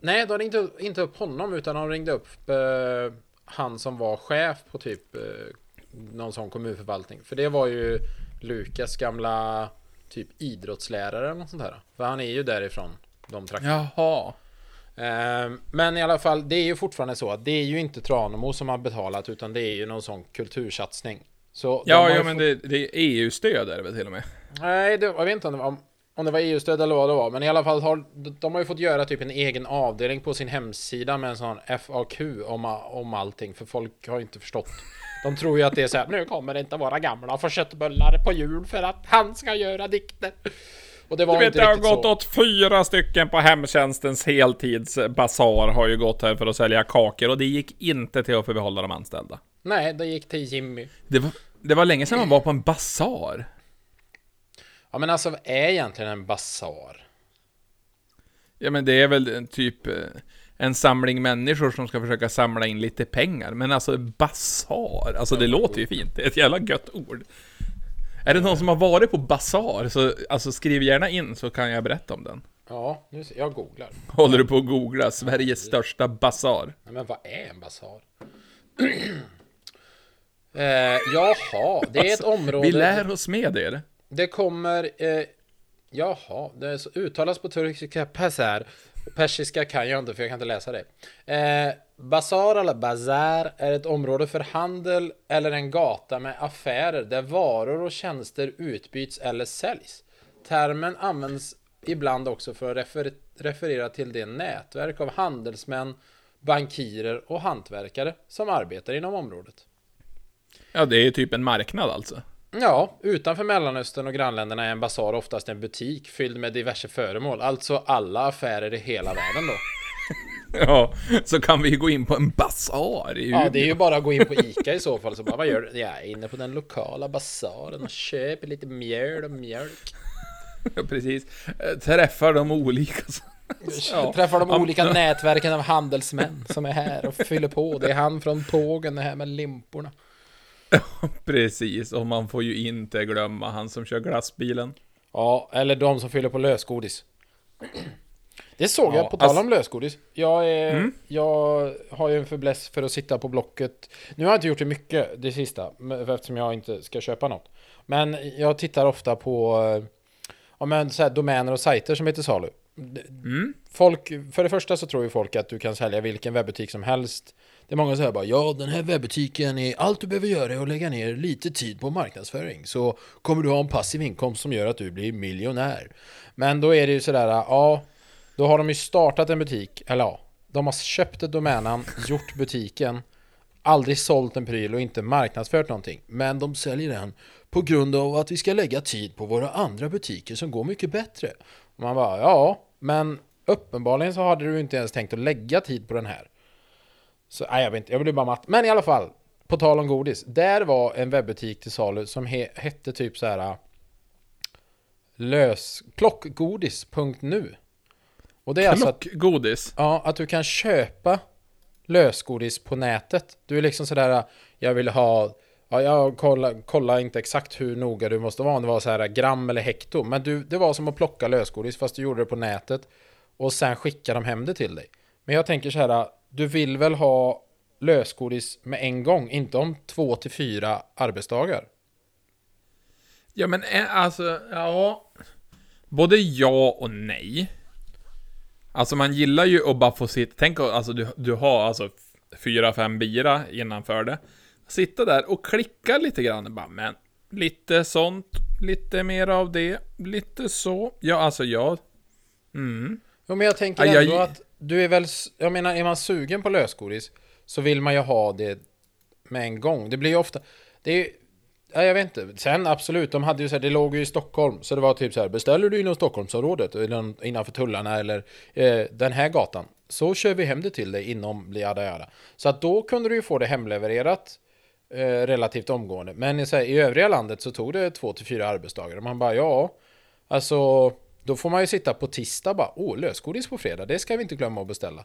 nej de ringde inte upp honom utan de ringde upp eh, han som var chef på typ eh, någon sån kommunförvaltning. För det var ju Lukas gamla typ idrottslärare eller något sånt här. För han är ju därifrån, de trakterna. Jaha. Eh, Men i alla fall, det är ju fortfarande så att det är ju inte Tranemo som har betalat utan det är ju någon sån kultursatsning. Så Ja, ja men fått- det, det är EU-stöd är det väl till och med? Nej, det, jag vet inte om det var, om det var EU-stöd eller vad det var, men i alla fall har de har ju fått göra typ en egen avdelning på sin hemsida med en sån FAQ om, om allting, för folk har ju inte förstått. De tror ju att det är så här, nu kommer inte våra gamla få köttbullar på jul för att han ska göra dikter. Och det var Du vet, det har gått så. åt fyra stycken på hemtjänstens heltidsbasar har ju gått här för att sälja kakor och det gick inte till att få behålla de anställda. Nej, det gick till Jimmy. Det var, det var länge sedan man var på en basar. Ja, men alltså vad är egentligen en basar? Ja men det är väl en typ eh, en samling människor som ska försöka samla in lite pengar. Men alltså basar, alltså det låter ju fint. Det är ett jävla gött ord. Är det någon som har varit på basar, så alltså skriv gärna in så kan jag berätta om den. Ja, nu ser jag googlar. Håller du på att googla Sveriges största basar? Nej, men vad är en basar? eh, jaha, det är ett område... Vi lär oss med er. Det kommer... Eh, jaha, det så, uttalas på turkiska Pazar. Persiska kan jag inte för jag kan inte läsa det. Eh, Bazar eller bazar är ett område för handel eller en gata med affärer där varor och tjänster utbyts eller säljs. Termen används ibland också för att refer referera till det nätverk av handelsmän, bankirer och hantverkare som arbetar inom området. Ja, det är ju typ en marknad alltså. Ja, utanför Mellanöstern och grannländerna är en basar oftast en butik fylld med diverse föremål, alltså alla affärer i hela världen då. Ja, så kan vi gå in på en basar i Ja, det är ju bara att gå in på Ica i så fall, så bara vad gör du? Jag är inne på den lokala basaren och köper lite mjöl och mjölk. Ja, precis. Eh, Träffar de olika... Ja. Träffar de olika ja. nätverken av handelsmän som är här och fyller på. Det är han från Pågen, det här med limporna. Precis, och man får ju inte glömma han som kör glassbilen. Ja, eller de som fyller på lösgodis. Det såg Ja, jag, på tal alltså- om lösgodis. Jag, är, Mm. jag har ju en fäbless för att sitta på Blocket. Nu har jag inte gjort det mycket det sista, eftersom jag inte ska köpa något. Men jag tittar ofta på eh, ja, men så här, domäner och sajter som heter salu. Mm. Folk, för det första så tror ju folk att du kan sälja vilken webbutik som helst. Det är många som säger bara ja, den här webbutiken är allt du behöver göra är att lägga ner lite tid på marknadsföring så kommer du ha en passiv inkomst som gör att du blir miljonär. Men då är det ju sådär, ja, då har de ju startat en butik, eller ja, de har köpt ett domännamn, gjort butiken, aldrig sålt en pryl och inte marknadsfört någonting. Men de säljer den på grund av att vi ska lägga tid på våra andra butiker som går mycket bättre. Och man bara, ja, men uppenbarligen så hade du inte ens tänkt att lägga tid på den här. Så, nej, jag vet inte, jag blir bara matt. Men i alla fall, på tal om godis. Där var en webbutik till salu som he, hette typ så här lös, plockgodis.nu. Och det är alltså att, ja, att du kan köpa lösgodis på nätet. Du är liksom sådär, jag vill ha, ja, jag kollar kolla inte exakt hur noga du måste vara, om det var så här gram eller hekto. Men du, det var som att plocka lösgodis fast du gjorde det på nätet. Och sen skickar de hem det till dig. Men jag tänker så här, du vill väl ha lösgodis med en gång, inte om två till fyra arbetsdagar. Ja men eh, alltså, ja. Både ja och nej. Alltså man gillar ju att bara få sitta, tänk alltså, du, du har alltså fyra, fem bira innanför det. Sitta där och klicka lite grann bara, men lite sånt, lite mer av det, lite så. Ja, alltså jag... Mm. Jo, men jag tänker Ja, jag- ändå att du är väl, jag menar, är man sugen på lösgodis så vill man ju ha det med en gång. Det blir ju ofta, det är ju, ja, jag vet inte. Sen absolut, de hade ju så här, det låg ju i Stockholm, så det var typ så här, beställer du inom Stockholmsområdet, innanför tullarna eller eh, den här gatan, så kör vi hem det till dig inom jada jada. Så att då kunde du ju få det hemlevererat eh, relativt omgående. Men i, så här, i övriga landet så tog det två till fyra arbetsdagar. Och man bara, ja, alltså, då får man ju sitta på tisdag bara, åh, lösgodis på fredag, det ska vi inte glömma att beställa.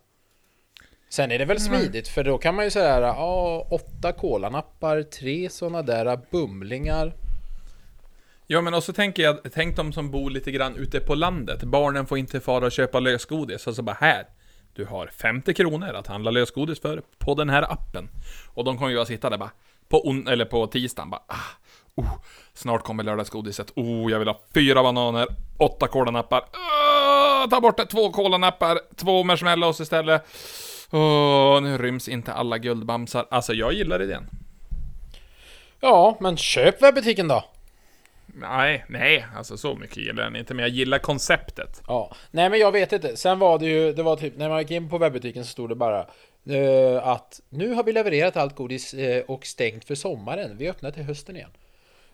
Sen är det väl smidigt, för då kan man ju säga, ja, åtta kolanappar, tre sådana där bumlingar. Ja men också tänker jag, tänk de som bor lite grann ute på landet. Barnen får inte fara och köpa lösgodis. Och så bara här. Du har 50 kronor att handla lösgodis för på den här appen. Och de kommer ju att sitta där bara. På, on, eller på tisdagen bara. Ah, oh, snart kommer lördagsgodiset. Oh, jag vill ha fyra bananer, åtta kolanappar. Ah, ta bort det, två kolanappar, två marshmallows istället. Åh, nu ryms inte alla guldbamsar. Alltså jag gillar idén. Ja, men köp webbutiken då! Nej, nej, alltså så mycket gillar jag den inte, men jag gillar konceptet. Ja, nej men jag vet inte. Sen var det ju, det var typ, när man gick in på webbutiken så stod det bara eh, att nu har vi levererat allt godis eh, och stängt för sommaren. Vi öppnar till hösten igen.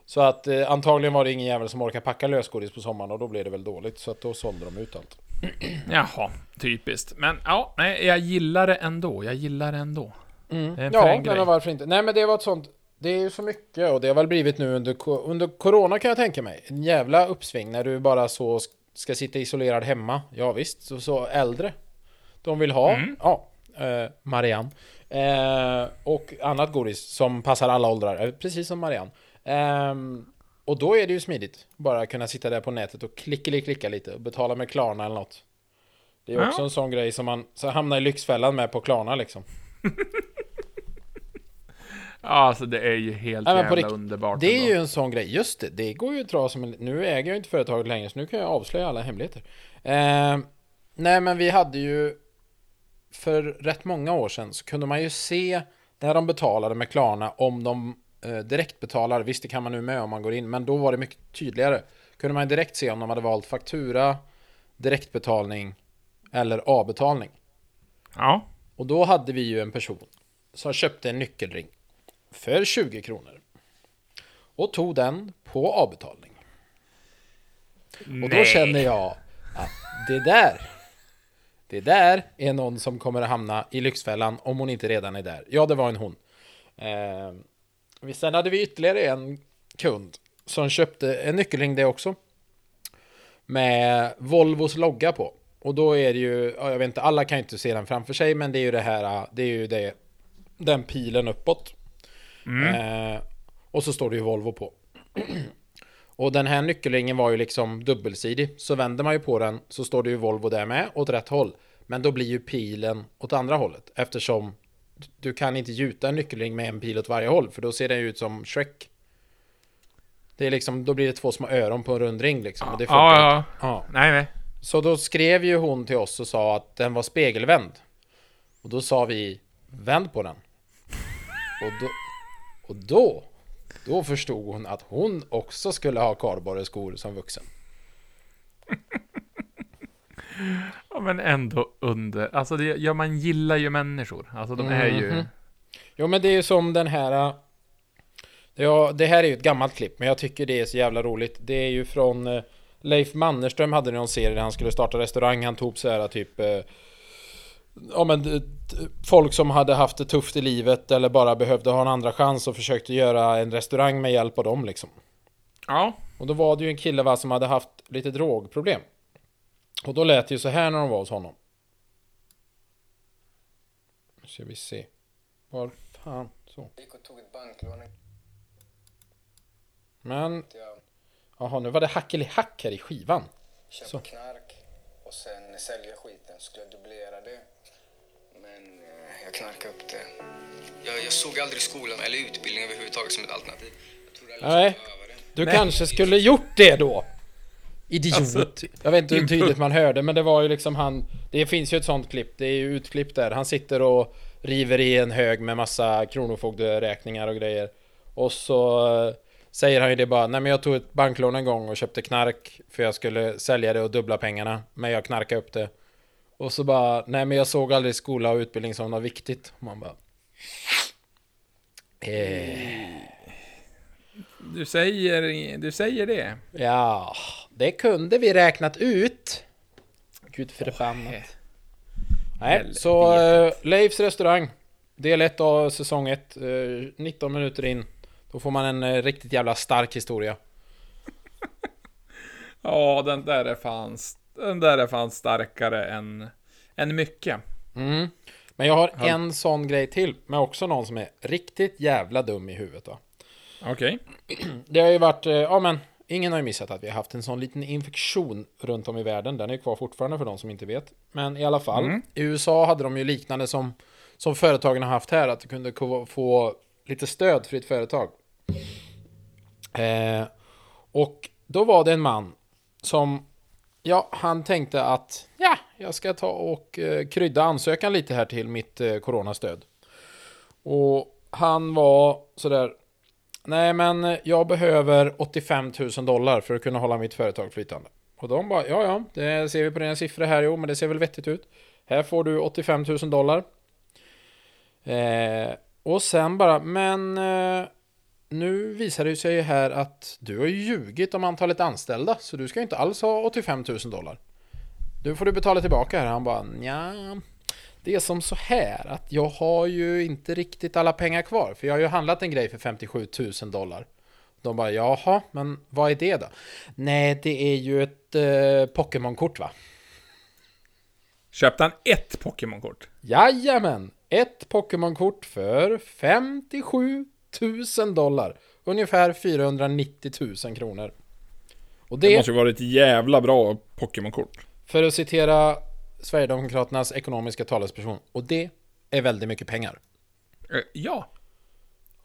Så att eh, antagligen var det ingen jävel som orkar packa lösgodis på sommaren och då blev det väl dåligt. Så att då sålde de ut allt. Jaha, typiskt. Men ja, nej, jag gillar det ändå. Jag gillar det ändå. Det Mm. Ja, nej, grej. men varför inte? Nej men det var ett sånt Det är ju så mycket och det har väl blivit nu under, under Corona kan jag tänka mig En jävla uppsving när du bara så sk- ska sitta isolerad hemma Ja visst, så, så äldre De vill ha, ja eh, Marianne eh, Och annat godis som passar alla åldrar, eh, precis som Marianne Ehm, Och då är det ju smidigt Bara kunna sitta där på nätet och klicka klicka lite och betala med Klarna eller något Det är Ja. också en sån grej som man så hamnar i Lyxfällan med på Klarna liksom Ja, alltså det är ju helt Nej, jävla underbart. Det är ändå. ju en sån grej, just det, det går ju att dra som en... Nu äger jag inte företaget längre så nu kan jag avslöja alla hemligheter eh, Nej men vi hade ju För rätt många år sedan så kunde man ju se När de betalade med Klarna om de eh, direktbetalar Visst det kan man nu med om man går in Men då var det mycket tydligare Kunde man direkt se om de hade valt faktura Direktbetalning Eller avbetalning Ja. och då hade vi ju en person som köpte en nyckelring för 20 kronor. Och tog den på avbetalning. Och då känner jag att det där, det där är någon som kommer att hamna i Lyxfällan om hon inte redan är där. Ja, det var en hon. Eh, sen hade vi ytterligare en kund som köpte en nyckelring det också. Med Volvos logga på. Och då är det ju, ja, jag vet inte, alla kan ju inte se den framför sig, men det är ju det här, det är ju det, den pilen uppåt. Eh, och så står det ju Volvo på. och den här nyckelringen var ju liksom dubbelsidig, så vänder man ju på den så står det ju Volvo där med, åt rätt håll. Men då blir ju pilen åt andra hållet, eftersom du kan inte gjuta en nyckelring med en pil åt varje håll, för då ser den ut som Shrek. Det är liksom, då blir det två små öron på en rund ring liksom. och det Ja, ja. ja. Nej, nej. Så då skrev ju hon till oss och sa att den var spegelvänd. Och då sa vi vänd på den. Och då, och då, då förstod hon att hon också skulle ha kardborreskor som vuxen. Ja, men ändå under. Alltså, det, ja, man gillar ju människor. Alltså, de är ju... Mhm. Jo men det är ju som den här äh, Ja, det här är ju ett gammalt klipp men jag tycker det är så jävla roligt Det är ju från eh, Leif Mannerström hade någon serie där han skulle starta restaurang Han tog så här typ eh, Ja men d- d- Folk som hade haft det tufft i livet eller bara behövde ha en andra chans och försökte göra en restaurang med hjälp av dem liksom Ja. Och då var det ju en kille va, som hade haft lite drogproblem Och då lät det ju så här när de var hos honom Nu ska vi se Var fan så gick och tog ett banklån. Men Jaha, nu var det hackeli-hack här i skivan. köpte Så. knark och sen sälja skiten. Skulle jag dubblera det. Men eh, jag knarkade upp det. Jag, jag såg aldrig skolan eller utbildning överhuvudtaget som ett alternativ. Jag trodde aldrig Nej. Du Nej. kanske skulle gjort det då? Idiot. Alltså, jag vet inte hur tydligt man hörde, men det var ju liksom han... Det finns ju ett sånt klipp, det är ju utklipp där. Han sitter och river i en hög med massa kronofogderäkningar och grejer. Och så eh, säger han ju det bara, nej men jag tog ett banklån en gång och köpte knark för jag skulle sälja det och dubbla pengarna. Men jag knarkade upp det. Och så bara, nej men jag såg aldrig skola och utbildning som något viktigt. Och man bara... Eh, Du säger, du säger det. Ja, det kunde vi räknat ut. Gud förbannat. Nej, helvete. så uh, Leifs restaurang. Del 1 av säsong 1. 19 minuter in. Då får man en eh, riktigt jävla stark historia. Ja, den där är fan, den där är fan starkare än, än mycket. Mm. Men jag har en sån grej till. Med också någon som är riktigt jävla dum i huvudet. Okej. Det har ju varit, eh, ja men Ingen har ju missat att vi har haft en sån liten infektion runt om i världen. Den är kvar fortfarande för de som inte vet. Men i alla fall. I USA hade de ju liknande som, som företagen har haft här. Att du kunde få lite stöd för ditt företag. Eh, och då var det en man som, ja, han tänkte att ja, jag ska ta och eh, krydda ansökan lite här till mitt eh, coronastöd. Och han var sådär nej men jag behöver 85 000 dollar för att kunna hålla mitt företag flytande. Och de bara, ja ja, det ser vi på dina siffror här, jo men det ser väl vettigt ut. Här får du 85 000 dollar. Eh, och sen bara, men eh, nu visar det sig ju här att du har ljugit om antalet anställda, så du ska ju inte alls ha 85 000 dollar. Nu får du betala tillbaka här. Han bara, ja det är som så här att jag har ju inte riktigt alla pengar kvar, för jag har ju handlat en grej för 57 000 dollar. De bara, jaha, men vad är det då? Nej, det är ju ett eh, Pokémon-kort va? Köpte han ett Pokémon-kort? Jajamän! Ett Pokémon-kort för 57 000 dollar. Ungefär 490 000 kronor. Och Det det, måste ju vara ett jävla bra Pokémon-kort. för att citera Sverigedemokraternas ekonomiska talesperson, och det är väldigt mycket pengar. Eh, Ja,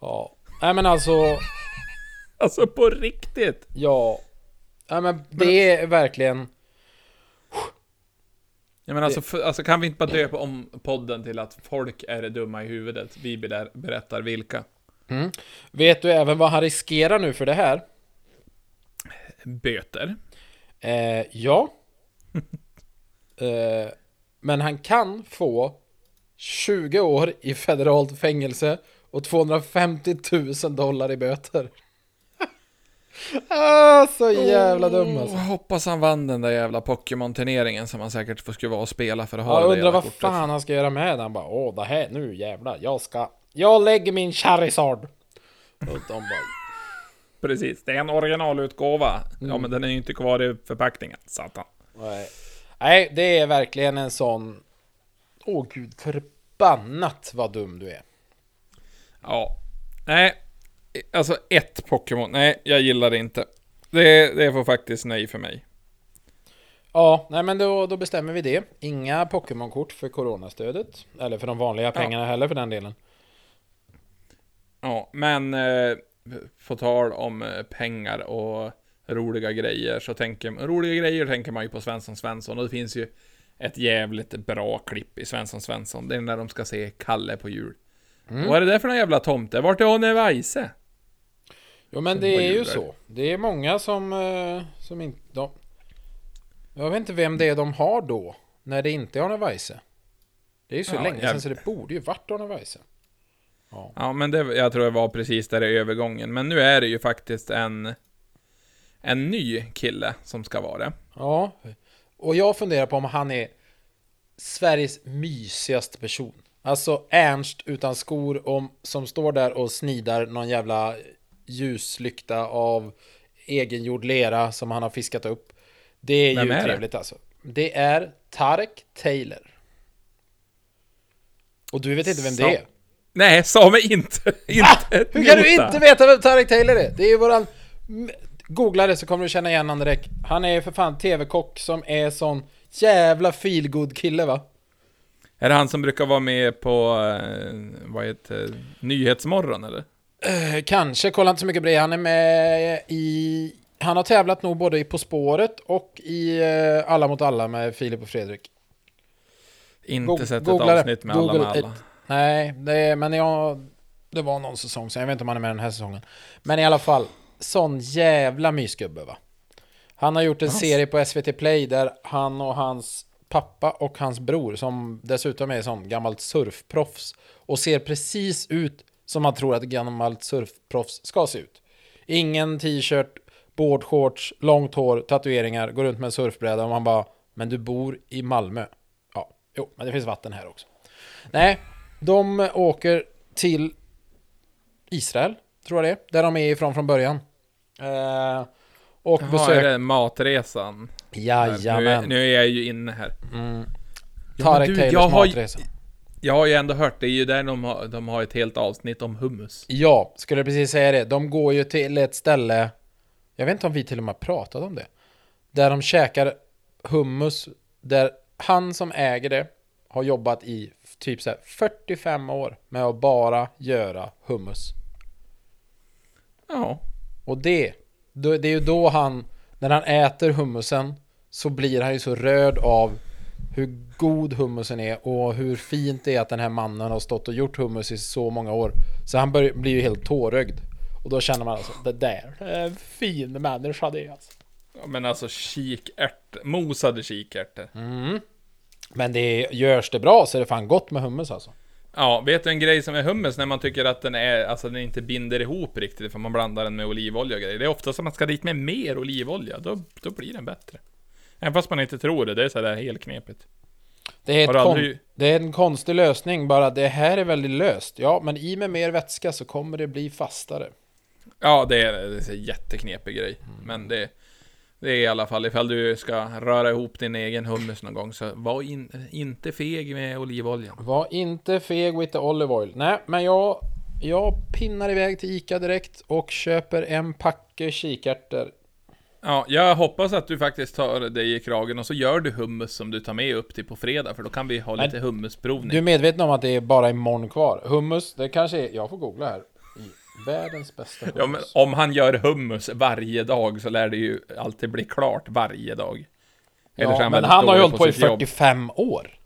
Ja. Nej men alltså, alltså på riktigt. ja. Nej men det är verkligen... Jag menar, alltså, för, alltså kan vi inte bara döpa om podden till att folk är dumma i huvudet? Vi ber- berättar vilka. Vet du även vad han riskerar nu för det här? Böter. Eh, ja. eh, men han kan få 20 år i federalt fängelse och 250 000 dollar i böter. ah, så jävla dum alltså. Hoppas han vann den där jävla Pokémon-turneringen som han säkert får skruva och spela för att ha Jag det undrar vad kortet. fan han ska göra med den. bara, åh det här nu jävlar, jag ska... Jag lägger min Charizard. Och de bara, Precis, det är en originalutgåva. Mm. Ja, men den är ju inte kvar i förpackningen. Satan. nej. Nej, det är verkligen en sån... Åh gud, förbannat vad dum du är. Ja. Nej, alltså ett Pokémon. Nej, jag gillar det inte. Det, det får faktiskt nej för mig. Ja, nej men då, då bestämmer vi det. Inga Pokémon-kort för coronastödet. Eller för de vanliga pengarna heller för den delen. Ja, men eh, på tal om eh, pengar och roliga grejer så tänker roliga grejer tänker man ju på Svensson Svensson och det finns ju ett jävligt bra klipp i Svensson Svensson. Det är när de ska se Kalle på jul. Mm. Vad är det där för någon jävla tomte? Vart är Arne Weise? Jo men Som det är ju så. Det är många som, eh, som inte... De, jag vet inte vem det är de har då. När det inte är Arne Weise. Det är ju så Ja, länge sedan så det borde ju varit Arne Weise. Ja, men det, jag tror det var precis där i övergången. Men nu är det ju faktiskt en, en ny kille som ska vara det. Ja. Och jag funderar på om han är Sveriges mysigaste person. Alltså Ernst utan skor om, som står där och snidar någon jävla ljuslykta av egengjord lera som han har fiskat upp. Det är Vem ju är det? trevligt alltså. Det är Tarek Taylor. Och du vet inte vem Så- det är? Nej, sa mig inte! inte ett Hur kan du inte veta vem Tarek Taylor är? Det är ju våran... Googla det så kommer du känna igen honom direkt. Han är för fan TV-kock som är sån jävla feelgood kille va? Är det han som brukar vara med på, eh, vad heter Nyhetsmorgon eller? Eh, kanske, kolla inte så mycket på det. Han är med i... Han har tävlat nog både i På spåret och i eh, Alla mot alla med Filip och Fredrik. Inte Go- sett ett avsnitt med alla Google med alla. it. Nej, det men jag... Det var någon säsong sen, jag vet inte om han är med den här säsongen. Men i alla fall, sån jävla mysgubbe va? Han har gjort en Yes. serie på SVT Play där han och hans pappa och hans bror, som dessutom är sån gammalt surfproffs, och ser precis ut som man tror att gammalt surfproffs ska se ut. Ingen t-shirt, boardshorts, långt hår, tatueringar, går runt med en surfbräda och man bara Men du bor i Malmö. Ja, jo, men det finns vatten här också. Nej, de åker till Israel, tror jag det är, där de är ifrån från början. Eh, och Vad är besöker... det? Matresan? Nu, Jajamän. nu är jag ju inne här. Tarek du, Taylors jag har matresa. Jag har ju ändå hört, det är ju där de har, de har ett helt avsnitt om hummus. Ja, skulle precis säga det. De går ju till ett ställe, jag vet inte om vi till och med pratat om det, där de käkar hummus, där han som äger det har jobbat i typ så här 45 år med att bara göra hummus. Ja. Och det, det är ju då han, när han äter hummusen, så blir han ju så rörd av hur god hummusen är och hur fint det är att den här mannen har stått och gjort hummus i så många år. Så han bör, blir ju helt tårögd. Och då känner man alltså, det där är en fin människa det alltså. Ja, men alltså kikärt, mosade kikärtor. Men det görs det bra så är det fan gott med hummus alltså. Ja, vet du en grej som är hummus när man tycker att den är, alltså den inte binder ihop riktigt för man blandar den med olivolja och grejer. Det är ofta som man ska dit med mer olivolja, då, då blir den bättre. Även fast man inte tror det, det är sådär helt knepigt. Det är, aldrig- det är en konstig lösning bara, det här är väldigt löst. Ja, men i med mer vätska så kommer det bli fastare. Ja, det är, det är en jätteknepig grej. Men det, det är i alla fall, ifall du ska röra ihop din egen hummus någon gång, så var in, inte feg med olivoljan. Var inte feg with the olive oil. Nej, men jag, jag pinnar iväg till Ica direkt och köper en packe kikärtor. Ja, jag hoppas att du faktiskt tar dig i kragen och så gör du hummus som du tar med upp till på fredag, för då kan vi ha lite hummusprovning. Du är medveten om att det är bara imorgon kvar? Hummus, det kanske är, jag får googla här. Världens bästa hummus. Ja, men om han gör hummus varje dag så lär det ju alltid bli klart varje dag. Eller Ja, men väldigt han har ju hållit på i sitt jobb. 45 år.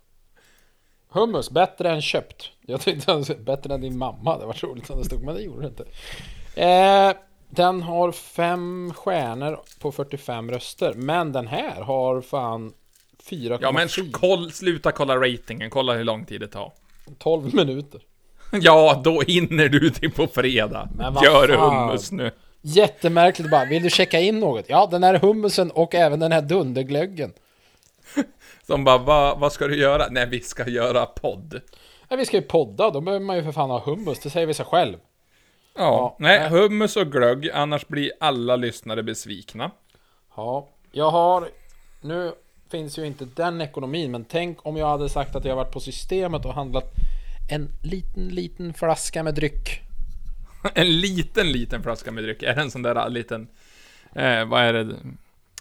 Hummus, bättre än köpt. Jag tyckte han bättre än din mamma. Det var roligt om det stod, men det gjorde det inte. Eh, den har fem stjärnor på 45 röster, men den här har fan 4,4. Ja, men koll, sluta kolla ratingen, kolla hur lång tid det tar. 12 minuter. Ja, då hinner du till på fredag. Men vad Gör fan. hummus nu. Jättemärkligt bara. Vill du checka in något? Ja, den här hummusen och även den här dunderglöggen. Som bara, vad, vad ska du göra? Nej, vi ska göra podd. Ja, vi ska ju podda, då behöver man ju för fan ha hummus. Det säger vi sig själv. Ja, Ja, nej, nej. hummus och glögg, annars blir alla lyssnare besvikna. Ja, jag har... Nu finns ju inte den ekonomin, men tänk om jag hade sagt att jag varit på systemet och handlat en liten, liten flaska med dryck. En liten, liten flaska med dryck. Är det en sån där liten... Eh, vad är det?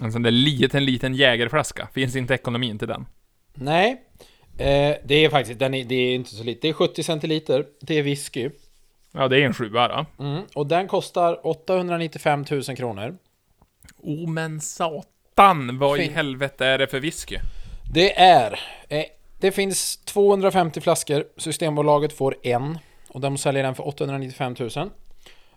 En sån där liten, liten jägerflaska. Finns inte ekonomin till den? Nej, eh, det är faktiskt, den är, det är inte så lite. Det är 70 centiliter, det är whisky. Ja, det är en sjua då. Mm, och den kostar 895 000 kronor. Oh men satan, vad i Fin- helvete är det för whisky? Det är... Det finns 250 flaskor. Systembolaget får en. Och de säljer den för 895 000.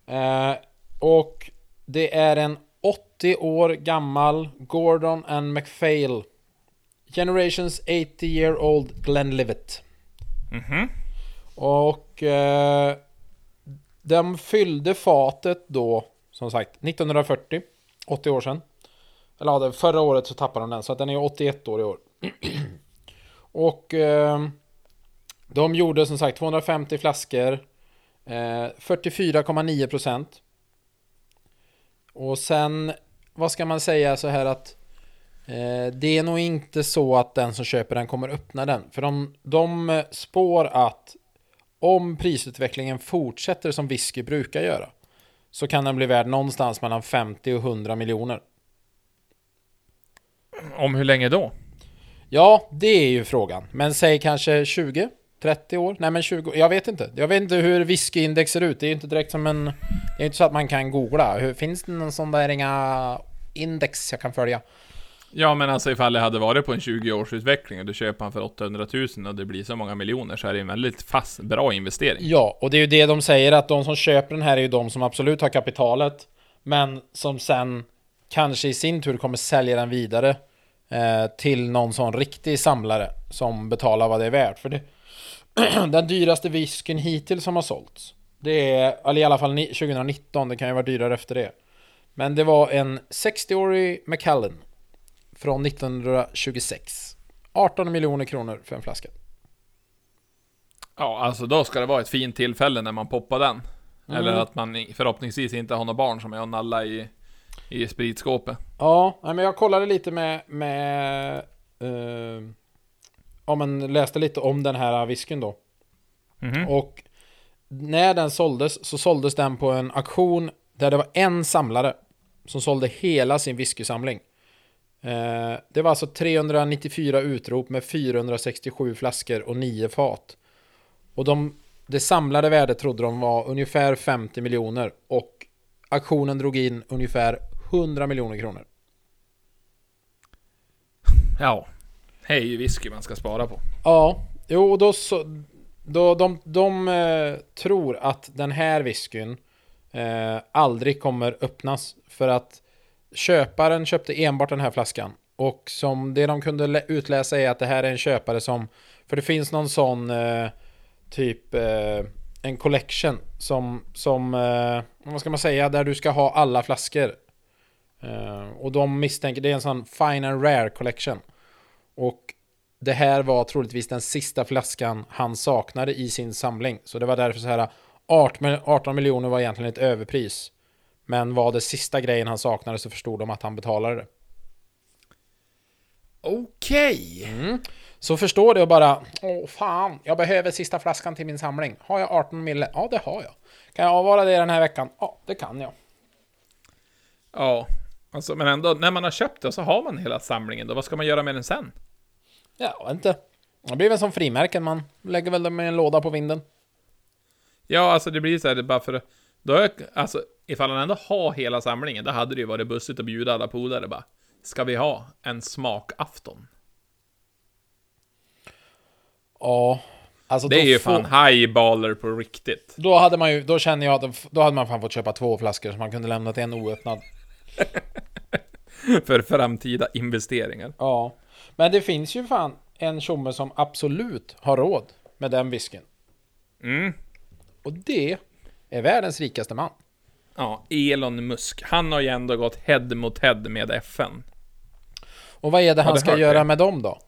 Eh, och det är en 80 år gammal Gordon and MacPhail. Generations 80 year old Glenlivet. Mhm. Och eh, de fyllde fatet då, som sagt, 1940. 80 år sedan. Eller ja, förra året så tappade de den, så att den är 81 år i år. Och eh, de gjorde som sagt 250 flaskor. Eh, 44,9 procent. Och sen, vad ska man säga så här att eh, det är nog inte så att den som köper den kommer öppna den. För de, de spår att om prisutvecklingen fortsätter som whisky brukar göra så kan den bli värd någonstans mellan 50 och 100 miljoner. Om hur länge då? Ja, det är ju frågan. Men säg kanske 20? 30 år? Nej men 20, jag vet inte. Jag vet inte hur whiskyindex ser ut. Det är ju inte direkt som en... Det är inte så att man kan googla. Hur, finns det någon sån där inga index jag kan följa? Ja, men alltså ifall det hade varit på en 20-årsutveckling och du köper han för 800 000 och det blir så många miljoner så är det en väldigt fast, bra investering. Ja, och det är ju det de säger att de som köper den här är ju de som absolut har kapitalet. Men som sen kanske i sin tur kommer sälja den vidare till någon sån riktig samlare som betalar vad det är värt. För det, den dyraste whiskyn hittills som har sålts. Det är, eller i alla fall ni- 2019, det kan ju vara dyrare efter det. Men det var en 60-årig Macallan från 1926. 18 miljoner kronor för en flaska. Ja, alltså då ska det vara ett fint tillfälle när man poppar den. Eller Mm. att man förhoppningsvis inte har några barn som är och nalla i, i spritskåpet. Ja, men jag kollade lite med, med eh, ja men läste lite om den här whiskyn då. Mhm. Och när den såldes så såldes den på en auktion där det var en samlare som sålde hela sin whiskysamling. Eh, det var alltså 394 utrop med 467 flaskor och 9 fat. Och de, det samlade värdet trodde de var ungefär 50 miljoner och auktionen drog in ungefär 100 miljoner kronor. Ja. Det är ju whisky man ska spara på. Ja, jo och då så... Då de, de eh, tror att den här whiskyn eh, aldrig kommer öppnas. För att köparen köpte enbart den här flaskan. Och som det de kunde lä- utläsa är att det här är en köpare som... För det finns någon sån eh, typ eh, en collection som, som eh, vad ska man säga, där du ska ha alla flaskor. Eh, och de misstänker, det är en sån fine and rare collection. Och det här var troligtvis den sista flaskan han saknade i sin samling. Så det var därför så här 18, 18 miljoner var egentligen ett överpris. Men var det sista grejen han saknade så förstod de att han betalade det. Okej. Så förstår det och bara Åh fan, jag behöver sista flaskan till min samling. Har jag 18 mille? Ja, det har jag. Kan jag avvara det den här veckan? Ja, det kan jag. Ja, alltså, men ändå, när man har köpt det så har man hela samlingen då. Vad ska man göra med den sen? Ja, jag inte. Det blir väl som frimärken, man lägger väl dem i en låda på vinden. Ja, alltså det blir så här, det bara för då är, alltså, ifall han ändå har hela samlingen, då hade det ju varit bussigt att bjuda alla polare bara. Ska vi ha en smakafton? Ja, alltså Det är ju får- fan highballer på riktigt. Då hade man ju, då känner jag att då hade man fan fått köpa två flaskor så man kunde lämna till en oöppnad. För framtida investeringar. Ja, men det finns ju fan en tjomme som absolut har råd med den whiskyn. Mm. Och det är världens rikaste man. Ja, Elon Musk. Han har ju ändå gått head mot head med FN. Och vad är det han ska hört göra det? med dem då?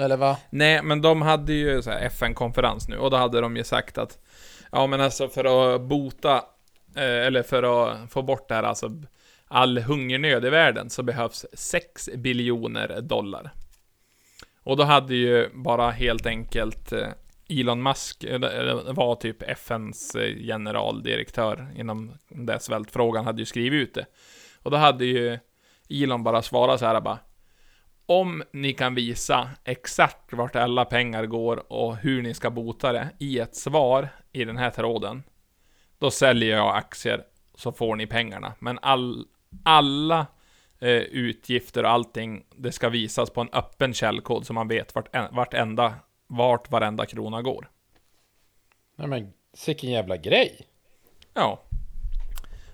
Eller va? Nej, men de hade ju FN-konferens nu och då hade de ju sagt att ja, men alltså för att bota eh, eller för att få bort det här, alltså all hungernöd i världen så behövs 6 biljoner dollar. Och då hade ju bara helt enkelt eh, Elon Musk, var typ FNs eh, generaldirektör inom den svältfrågan, hade ju skrivit ut det. Och då hade ju Elon bara svarat så här bara om ni kan visa exakt vart alla pengar går och hur ni ska bota det i ett svar i den här tråden, då säljer jag aktier så får ni pengarna. Men all, alla eh, utgifter och allting, det ska visas på en öppen källkod så man vet vart, vart, enda, vart varenda krona går. Nej men, sicken jävla grej. Ja.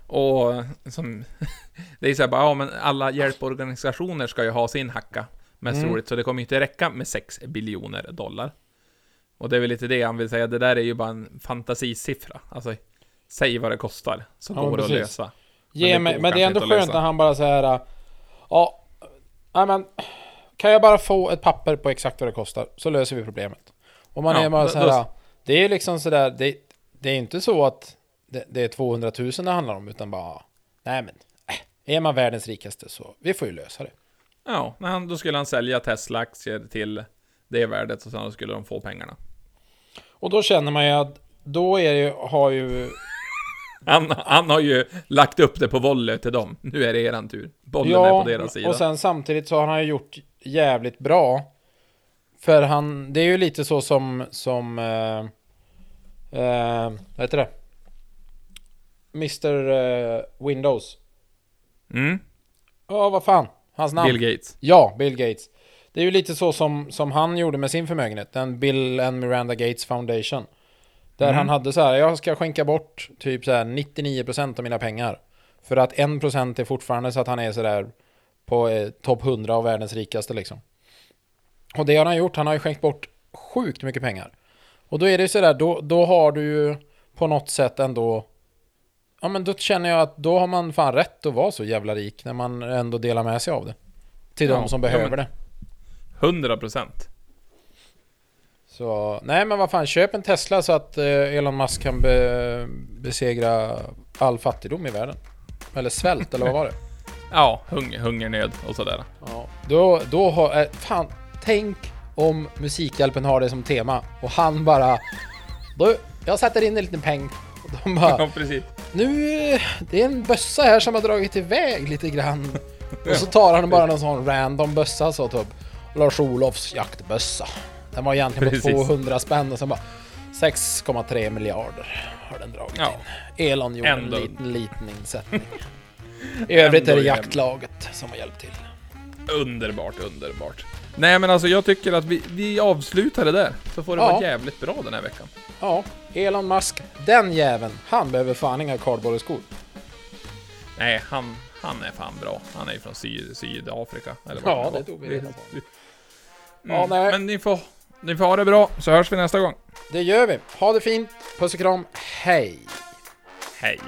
Och som... det är så här bara, ja men alla hjälporganisationer ska ju ha sin hacka. Mest Mm. roligt, så det kommer ju inte räcka med 6 biljoner dollar. Och det är väl lite det han vill säga, det där är ju bara en fantasisiffra. Alltså, säg vad det kostar, så Ja, går det att lösa. Ge det mig, men det är ändå skönt när han bara säger Ja, nej men Kan jag bara få ett papper på exakt vad det kostar Så löser vi problemet Och man Ja, är bara så här. då- Det är liksom sådär det, det är inte så att det, det är 200 000 det handlar om utan bara Nej men äh, Är man världens rikaste så vi får ju lösa det Ja, men han, då skulle han sälja Tesla-aktier till det värdet och sen skulle de få pengarna. Och då känner man ju att Då är det ju, har ju Han, han har ju lagt upp det på volley till dem. Nu är det eran tur. Bollen är på deras sida. och sen samtidigt så har han ju gjort jävligt bra. För han, det är ju lite så som, som, eh, eh, vad heter det? Mr eh, Windows. Mm, Ja, vad fan? Hans namn? Bill Gates. Ja, Bill Gates. Det är ju lite så som, som han gjorde med sin förmögenhet. Den Bill and Miranda Gates Foundation. Där Mm. han hade så här, jag ska skänka bort typ så här 99% av mina pengar. För att 1% är fortfarande så att han är så där på eh, topp 100 av världens rikaste liksom. Och det har han gjort, han har ju skänkt bort sjukt mycket pengar. Och då är det ju sådär, då, då har du ju på något sätt ändå Ja men då känner jag att då har man fan rätt att vara så jävla rik när man ändå delar med sig av det. Till Ja, de som behöver det. 100 procent. Så nej men vad fan, köp en Tesla så att eh, Elon Musk kan be, besegra all fattigdom i världen. Eller svält, eller vad var det? Ja, hunger, hungernöd och sådär. Ja. Då, då har, eh, fan, tänk om Musikhjälpen har det som tema och han bara, då, jag sätter in en liten peng. Och de bara, Ja, precis. Nu, det är en bössa här som har dragit iväg lite grann. Och så tar han bara någon sån random bössa så typ, Lars-Olofs jaktbössa. Den var egentligen Precis. på 200 spänn och sen bara 6,3 miljarder har den dragit Ja. in. Elon gjorde Ändå. en liten, liten insättning. I övrigt är det Ändå jaktlaget som har hjälpt till. Underbart, underbart. Nej men alltså jag tycker att vi, vi avslutar det där. Så får det Ja. vara jävligt bra den här veckan. Ja, Elon Musk, den jäveln, han behöver fan inga kardborreskor. Nej, han, han är fan bra. Han är ju från Syd, Sydafrika. Eller Ja, vad det var. tog vi reda på. Mm. Ja, nej. Men ni får, ni får ha det bra, så hörs vi nästa gång. Det gör vi. Ha det fint. Puss och kram. Hej! Hej!